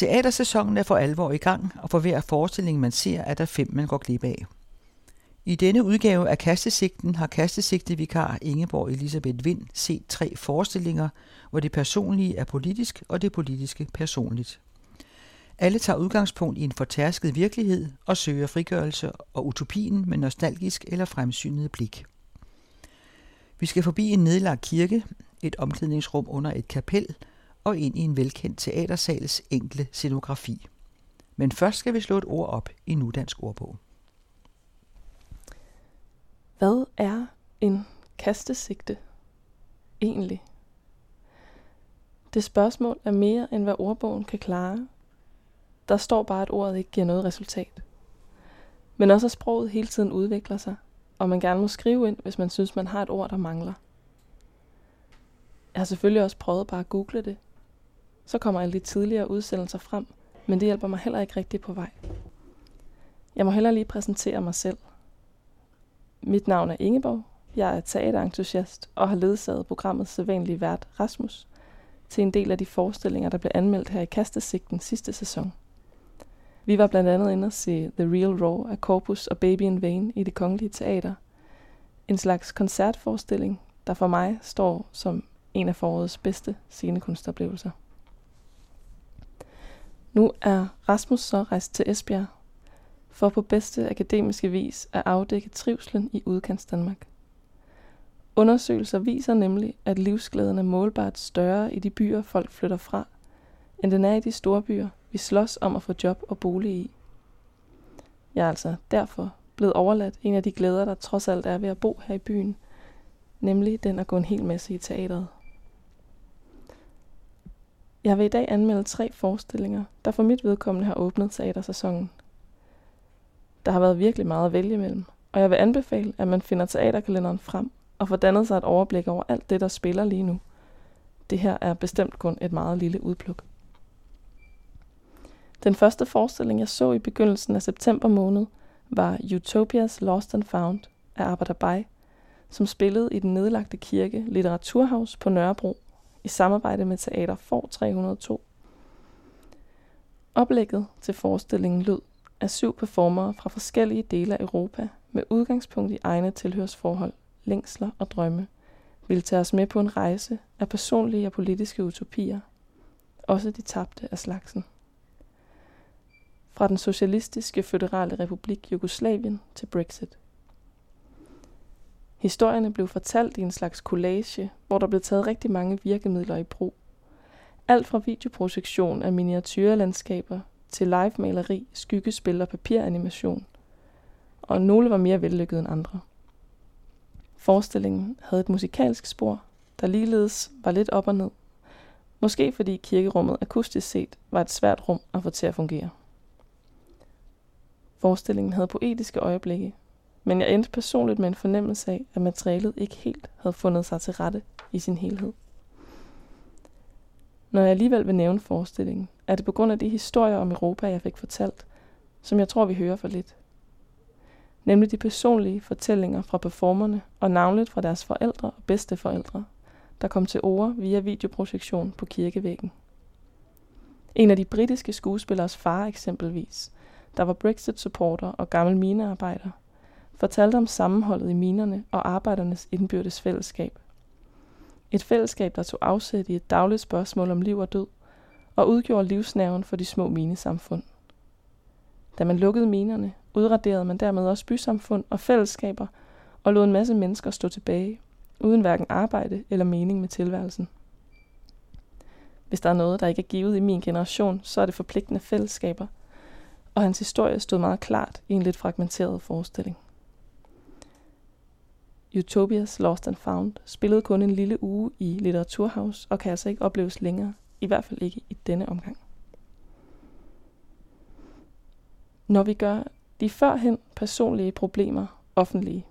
Teatersæsonen er for alvor i gang, og for hver forestilling man ser, er der fem, man går glip af. I denne udgave af Kastesigten har kastesigtevikar Ingeborg Elisabeth Vind set tre forestillinger, hvor det personlige er politisk og det politiske personligt. Alle tager udgangspunkt i en fortærsket virkelighed og søger frigørelse og utopien med nostalgisk eller fremsynet blik. Vi skal forbi en nedlagt kirke, et omklædningsrum under et kapel og ind i en velkendt teatersals enkle scenografi. Men først skal vi slå et ord op i Nudansk ordbog. Hvad er en kastesigte egentlig? Det spørgsmål er mere end hvad ordbogen kan klare. Der står bare, at ordet ikke giver noget resultat. Men også at sproget hele tiden udvikler sig, og man gerne må skrive ind, hvis man synes, man har et ord, der mangler. Jeg har selvfølgelig også prøvet bare at google det. Så kommer alle de tidligere udsendelser frem, men det hjælper mig heller ikke rigtig på vej. Jeg må heller lige præsentere mig selv. Mit navn er Ingeborg. Jeg er teaterentusiast og har ledsaget programmet sædvanlige vært Rasmus til en del af de forestillinger, der blev anmeldt her i Kastesigten sidste sæson. Vi var blandt andet inde og se The Real Raw af Corpus og Baby in Vain i det kongelige teater. En slags koncertforestilling, der for mig står som en af forårets bedste scenekunstoplevelser. Nu er Rasmus så rejst til Esbjerg for på bedste akademiske vis at afdække trivslen i udkants Danmark. Undersøgelser viser nemlig, at livsglæden er målbart større i de byer, folk flytter fra, end den er i de store byer, vi slås om at få job og bolig i. Jeg er altså derfor blevet overladt en af de glæder, der trods alt er ved at bo her i byen, nemlig den at gå en hel masse i teateret. Jeg vil i dag anmelde tre forestillinger, der for mit vedkommende har åbnet teatersæsonen. Der har været virkelig meget at vælge imellem, og jeg vil anbefale, at man finder teaterkalenderen frem og får dannet sig et overblik over alt det, der spiller lige nu. Det her er bestemt kun et meget lille udpluk. Den første forestilling, jeg så i begyndelsen af september måned, var Utopias Lost and Found af Abba Bay, som spillede i den nedlagte kirke Litteraturhaus på Nørrebro i samarbejde med Teater For 302. Oplægget til forestillingen lød af syv performere fra forskellige dele af Europa med udgangspunkt i egne tilhørsforhold, længsler og drømme, ville tage os med på en rejse af personlige og politiske utopier, også de tabte af slagsen. Fra den socialistiske føderale republik Jugoslavien til Brexit. Historierne blev fortalt i en slags collage, hvor der blev taget rigtig mange virkemidler i brug. Alt fra videoprojektion af miniatyrlandskaber til live-maleri, skyggespil og papiranimation. Og nogle var mere vellykket end andre. Forestillingen havde et musikalsk spor, der ligeledes var lidt op og ned. Måske fordi kirkerummet akustisk set var et svært rum at få til at fungere. Forestillingen havde poetiske øjeblikke, men jeg endte personligt med en fornemmelse af, at materialet ikke helt havde fundet sig til rette i sin helhed. Når jeg alligevel vil nævne forestillingen, er det på grund af de historier om Europa, jeg fik fortalt, som jeg tror, vi hører for lidt. Nemlig de personlige fortællinger fra performerne og navnligt fra deres forældre og bedsteforældre, der kom til ord via videoprojektion på kirkevæggen. En af de britiske skuespillers far eksempelvis, der var Brexit-supporter og gammel minearbejder, fortalte om sammenholdet i minerne og arbejdernes indbyrdes fællesskab. Et fællesskab, der tog afsæt i et dagligt spørgsmål om liv og død, og udgjorde livsnerven for de små minesamfund. Da man lukkede minerne, udraderede man dermed også bysamfund og fællesskaber, og lod en masse mennesker stå tilbage, uden hverken arbejde eller mening med tilværelsen. Hvis der er noget, der ikke er givet i min generation, så er det forpligtende fællesskaber, og hans historie stod meget klart i en lidt fragmenteret forestilling. Utopias Lost and Found spillede kun en lille uge i Litteraturhaus og kan altså ikke opleves længere, i hvert fald ikke i denne omgang. Når vi gør de førhen personlige problemer offentlige,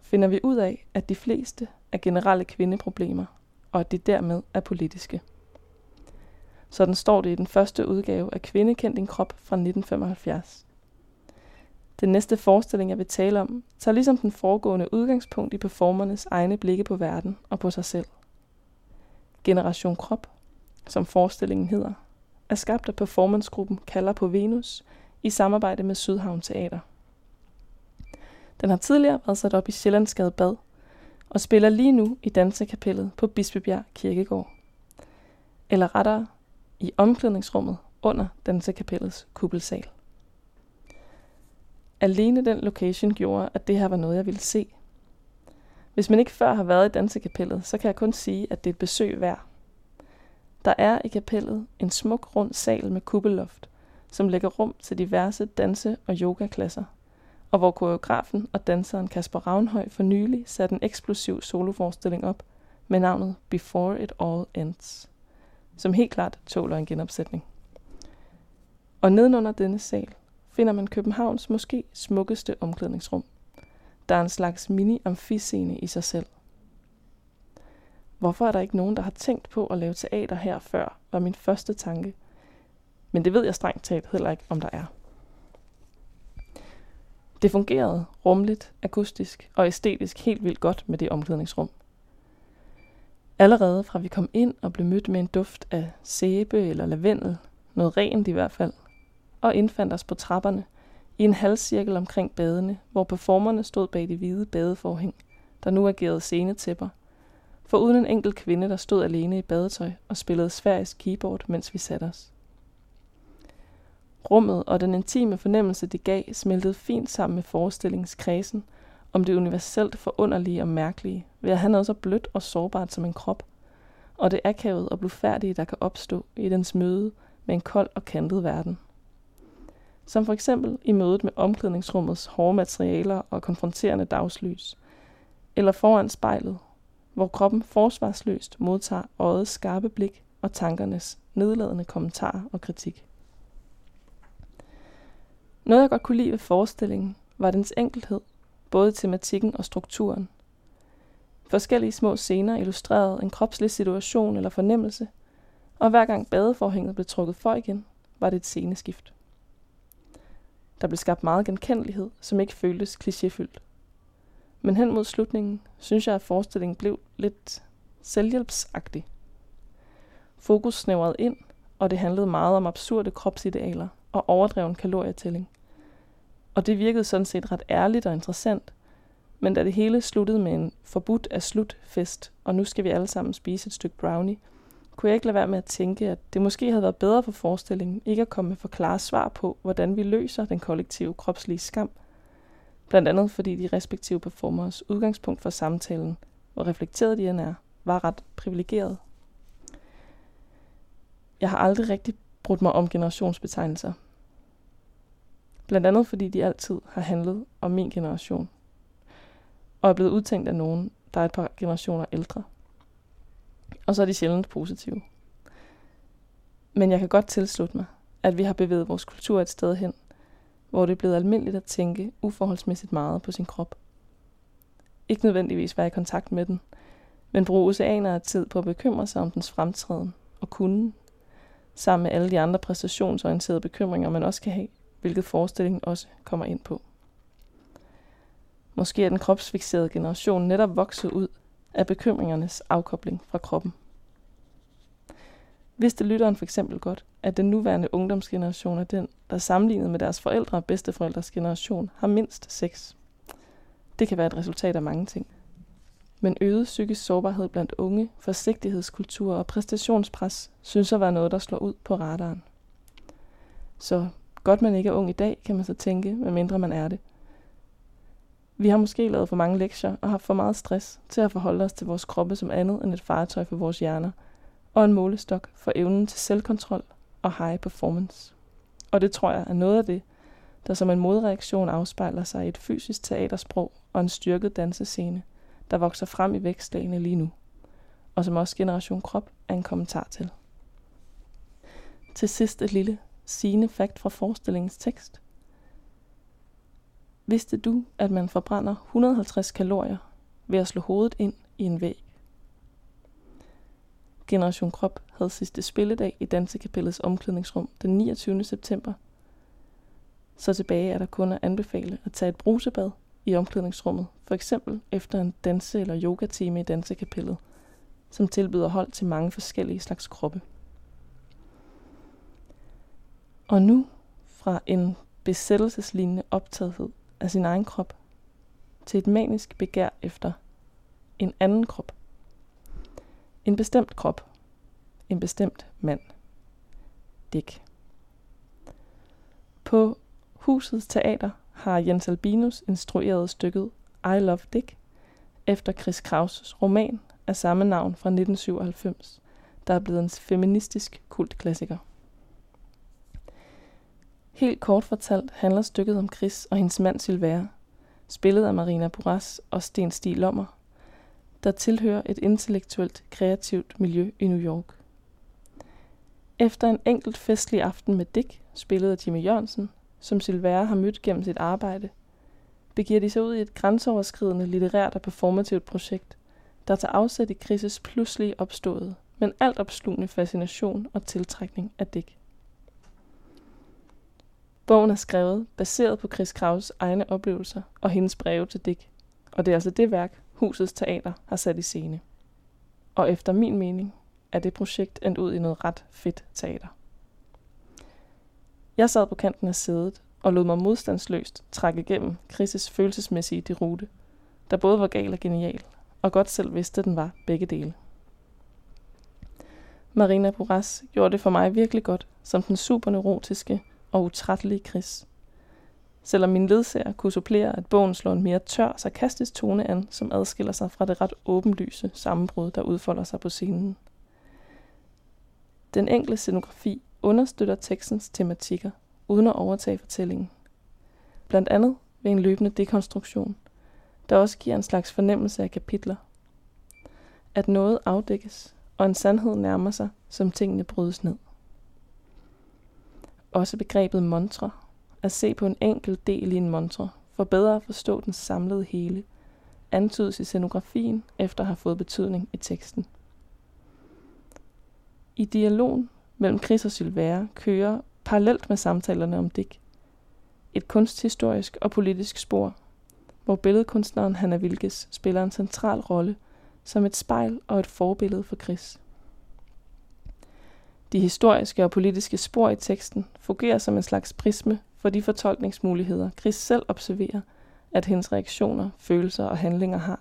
finder vi ud af, at de fleste er generelle kvindeproblemer, og at de dermed er politiske. Sådan står det i den første udgave af Kvinde kendt din krop fra 1975. Den næste forestilling, jeg vil tale om, tager ligesom den foregående udgangspunkt i performernes egne blikke på verden og på sig selv. Generation Krop, som forestillingen hedder, er skabt af performancegruppen Kalder på Venus i samarbejde med Sydhavn Teater. Den har tidligere været sat op i Sjællandsgade Bad og spiller lige nu i dansekapellet på Bispebjerg Kirkegård. Eller rettere i omklædningsrummet under dansekapellets kuppelsal. Alene den location gjorde, at det her var noget, jeg ville se. Hvis man ikke før har været i dansekapellet, så kan jeg kun sige, at det er et besøg værd. Der er i kapellet en smuk rund sal med kuppelloft, som lægger rum til diverse danse- og yogaklasser, og hvor koreografen og danseren Kasper Ravnhøj for nylig satte en eksplosiv soloforestilling op med navnet Before It All Ends, som helt klart tåler en genopsætning. Og nedenunder denne sal finder man Københavns måske smukkeste omklædningsrum. Der er en slags mini-amfiscene i sig selv. Hvorfor er der ikke nogen, der har tænkt på at lave teater her før, var min første tanke. Men det ved jeg strengt talt heller ikke, om der er. Det fungerede rumligt, akustisk og æstetisk helt vildt godt med det omklædningsrum. Allerede fra vi kom ind og blev mødt med en duft af sæbe eller lavendel, noget rent i hvert fald, og indfandt os på trapperne i en halvcirkel omkring badene, hvor performerne stod bag de hvide badeforhæng, der nu agerede scenetæpper, for uden en enkelt kvinde, der stod alene i badetøj og spillede sfærisk keyboard, mens vi satte os. Rummet og den intime fornemmelse, det gav, smeltede fint sammen med forestillingskredsen om det universelt forunderlige og mærkelige, ved at have noget så blødt og sårbart som en krop, og det akavede og blufærdige, der kan opstå i dens møde med en kold og kantet verden. Som for eksempel i mødet med omklædningsrummets hårde materialer og konfronterende dagslys, eller foran spejlet, hvor kroppen forsvarsløst modtager øjets skarpe blik og tankernes nedladende kommentarer og kritik. Noget jeg godt kunne lide ved forestillingen, var dens enkelhed, både tematikken og strukturen. Forskellige små scener illustrerede en kropslig situation eller fornemmelse, og hver gang badeforhænget blev trukket for igen, var det et sceneskift. Der blev skabt meget genkendelighed, som ikke føltes klichéfyldt. Men hen mod slutningen, synes jeg, at forestillingen blev lidt selvhjælpsagtig. Fokus snævrede ind, og det handlede meget om absurde kropsidealer og overdreven kalorietælling. Og det virkede sådan set ret ærligt og interessant, men da det hele sluttede med en forbudt af slutfest, og nu skal vi alle sammen spise et stykke brownie, kunne jeg ikke lade være med at tænke, at det måske havde været bedre for forestillingen ikke at komme med for klare svar på, hvordan vi løser den kollektive kropslige skam. Blandt andet fordi de respektive performers udgangspunkt for samtalen, hvor reflekteret de end er, var ret privilegeret. Jeg har aldrig rigtig brudt mig om generationsbetegnelser. Blandt andet fordi de altid har handlet om min generation, og er blevet udtænkt af nogen, der er et par generationer ældre. Og så er de sjældent positive. Men jeg kan godt tilslutte mig, at vi har bevæget vores kultur et sted hen, hvor det er blevet almindeligt at tænke uforholdsmæssigt meget på sin krop. Ikke nødvendigvis være i kontakt med den, men bruge oceaner af tid på at bekymre sig om dens fremtræden og kunden, sammen med alle de andre præstationsorienterede bekymringer, man også kan have, hvilket forestillingen også kommer ind på. Måske er den kropsfixerede generation netop vokset ud er bekymringernes afkobling fra kroppen. Vidste lytteren for eksempel godt, at den nuværende ungdomsgeneration er den, der sammenlignet med deres forældre og bedsteforældres generation har mindst sex. Det kan være et resultat af mange ting. Men øget psykisk sårbarhed blandt unge, forsigtighedskultur og præstationspres synes at være noget, der slår ud på radaren. Så godt man ikke er ung i dag, kan man så tænke, medmindre man er det – vi har måske lavet for mange lektier og haft for meget stress til at forholde os til vores kroppe som andet end et fartøj for vores hjerner, og en målestok for evnen til selvkontrol og high performance. Og det tror jeg er noget af det, der som en modreaktion afspejler sig i et fysisk teatersprog og en styrket dansescene, der vokser frem i vækstlagene lige nu, og som også Generation Krop er en kommentar til. Til sidst et lille sigende fakt fra forestillingens tekst. Vidste du, at man forbrænder 150 kalorier ved at slå hovedet ind i en væg? Generation Krop havde sidste spilledag i Dansekapellets omklædningsrum den 29. september. Så tilbage er der kun at anbefale at tage et brusebad i omklædningsrummet, for eksempel efter en danse- eller yogatime i Dansekapellet, som tilbyder hold til mange forskellige slags kroppe. Og nu fra en besættelseslignende optagethed af sin egen krop til et manisk begær efter en anden krop. En bestemt krop. En bestemt mand. Dick. På Husets Teater har Jens Albinus instrueret stykket I Love Dick efter Chris Krauss' roman af samme navn fra 1997, der er blevet en feministisk kultklassiker. Helt kort fortalt handler stykket om Chris og hendes mand Sylvère, spillet af Marina Boras og Sten Stig Lommer, der tilhører et intellektuelt kreativt miljø i New York. Efter en enkelt festlig aften med Dick, spillet af Jimmy Jørgensen, som Sylvère har mødt gennem sit arbejde, begiver de sig ud i et grænseoverskridende litterært og performativt projekt, der tager afsæt i Chris' pludselig opståede, men alt opslugende fascination og tiltrækning af Dick. Bogen er skrevet baseret på Chris Kraus egne oplevelser og hendes breve til Dick, og det er altså det værk, Husets Teater har sat i scene. Og efter min mening er det projekt endt ud i noget ret fedt teater. Jeg sad på kanten af sædet og lod mig modstandsløst trække igennem Chris' følelsesmæssige derute, der både var gal og genial, og godt selv vidste, at den var begge dele. Marina Boras gjorde det for mig virkelig godt, som den superneurotiske og utrættelige Chris. Selvom min ledsager kunne supplere, at bogen slår en mere tør, sarkastisk tone an, som adskiller sig fra det ret åbenlyse sammenbrud, der udfolder sig på scenen. Den enkle scenografi understøtter tekstens tematikker, uden at overtage fortællingen. Blandt andet ved en løbende dekonstruktion, der også giver en slags fornemmelse af kapitler. At noget afdækkes, og en sandhed nærmer sig, som tingene brydes ned. Også begrebet montre, at se på en enkelt del i en montre, for bedre at forstå den samlede hele, antydes i scenografien efter at have fået betydning i teksten. I dialogen mellem Chris og Sylvère kører parallelt med samtalerne om Dick et kunsthistorisk og politisk spor, hvor billedkunstneren Hanna Vilkes spiller en central rolle som et spejl og et forbillede for Chris. De historiske og politiske spor i teksten fungerer som en slags prisme for de fortolkningsmuligheder, Chris selv observerer, at hendes reaktioner, følelser og handlinger har.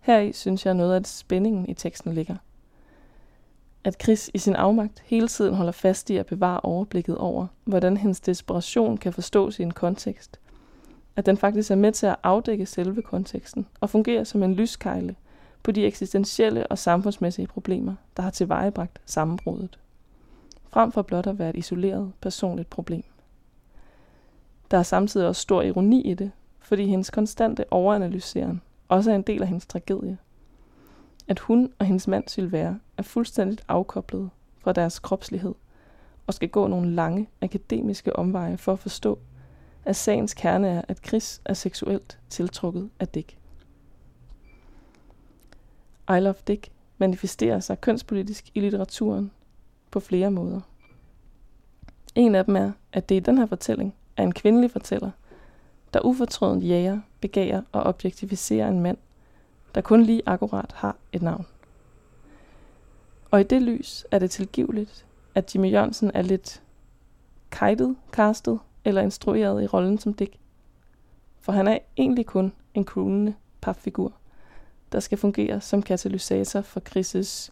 Heri synes jeg noget af spændingen i teksten ligger. At Chris i sin afmagt hele tiden holder fast i at bevare overblikket over, hvordan hendes desperation kan forstås i en kontekst. At den faktisk er med til at afdække selve konteksten og fungerer som en lyskejle på de eksistentielle og samfundsmæssige problemer, der har tilvejebragt sammenbruddet. Frem for blot at være et isoleret personligt problem. Der er samtidig også stor ironi i det, fordi hendes konstante overanalyseren også er en del af hendes tragedie. At hun og hendes mand Sylvère er fuldstændigt afkoblet fra deres kropslighed og skal gå nogle lange akademiske omveje for at forstå, at sagens kerne er, at Chris er seksuelt tiltrukket af Dick. I Love Dick manifesterer sig kønspolitisk i litteraturen på flere måder. En af dem er, at det i den her fortælling er en kvindelig fortæller, der ufortrødent jager, begærer og objektificerer en mand, der kun lige akkurat har et navn. Og i det lys er det tilgiveligt, at Jimmy Jørgensen er lidt kajtet, castet eller instrueret i rollen som Dick. For han er egentlig kun en krunende papfigur, der skal fungere som katalysator for Chris'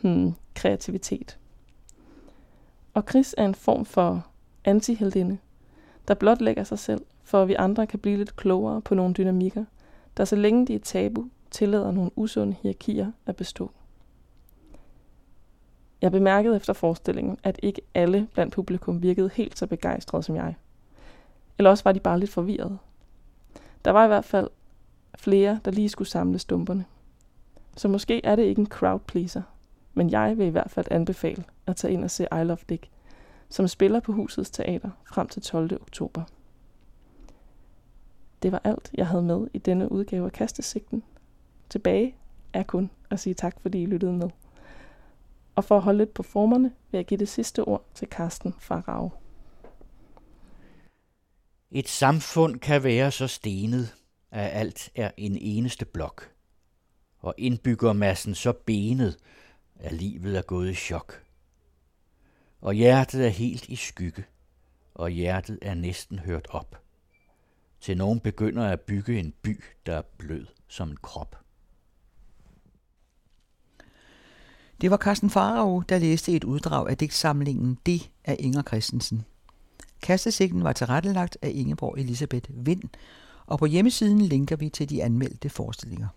hmm, kreativitet. Og Chris er en form for antiheldinde, der blot lægger sig selv, for at vi andre kan blive lidt klogere på nogle dynamikker, der så længe de er tabu, tillader nogle usunde hierarkier at bestå. Jeg bemærkede efter forestillingen, at ikke alle blandt publikum virkede helt så begejstrede som jeg. Eller også var de bare lidt forvirrede. Der var i hvert fald flere, der lige skulle samle stumperne. Så måske er det ikke en crowd pleaser, men jeg vil i hvert fald anbefale at tage ind og se I Love Dick, som spiller på Husets Teater frem til 12. oktober. Det var alt, jeg havde med i denne udgave af Kastesigten. Tilbage er kun at sige tak, fordi I lyttede med. Og for at holde lidt på formerne, vil jeg give det sidste ord til Karsten fra Et samfund kan være så stenet, at alt er en eneste blok. Og indbyggermassen så benet, at livet er gået i chok. og hjertet er helt i skygge, og hjertet er næsten hørt op. Til nogen begynder at bygge en by, der er blød som en krop. Det var Carsten Farao, der læste et uddrag af digtsamlingen Det af Inger Christensen. Kastesigten var tilrettelagt af Ingeborg Elisabeth Vind, og på hjemmesiden linker vi til de anmeldte forestillinger.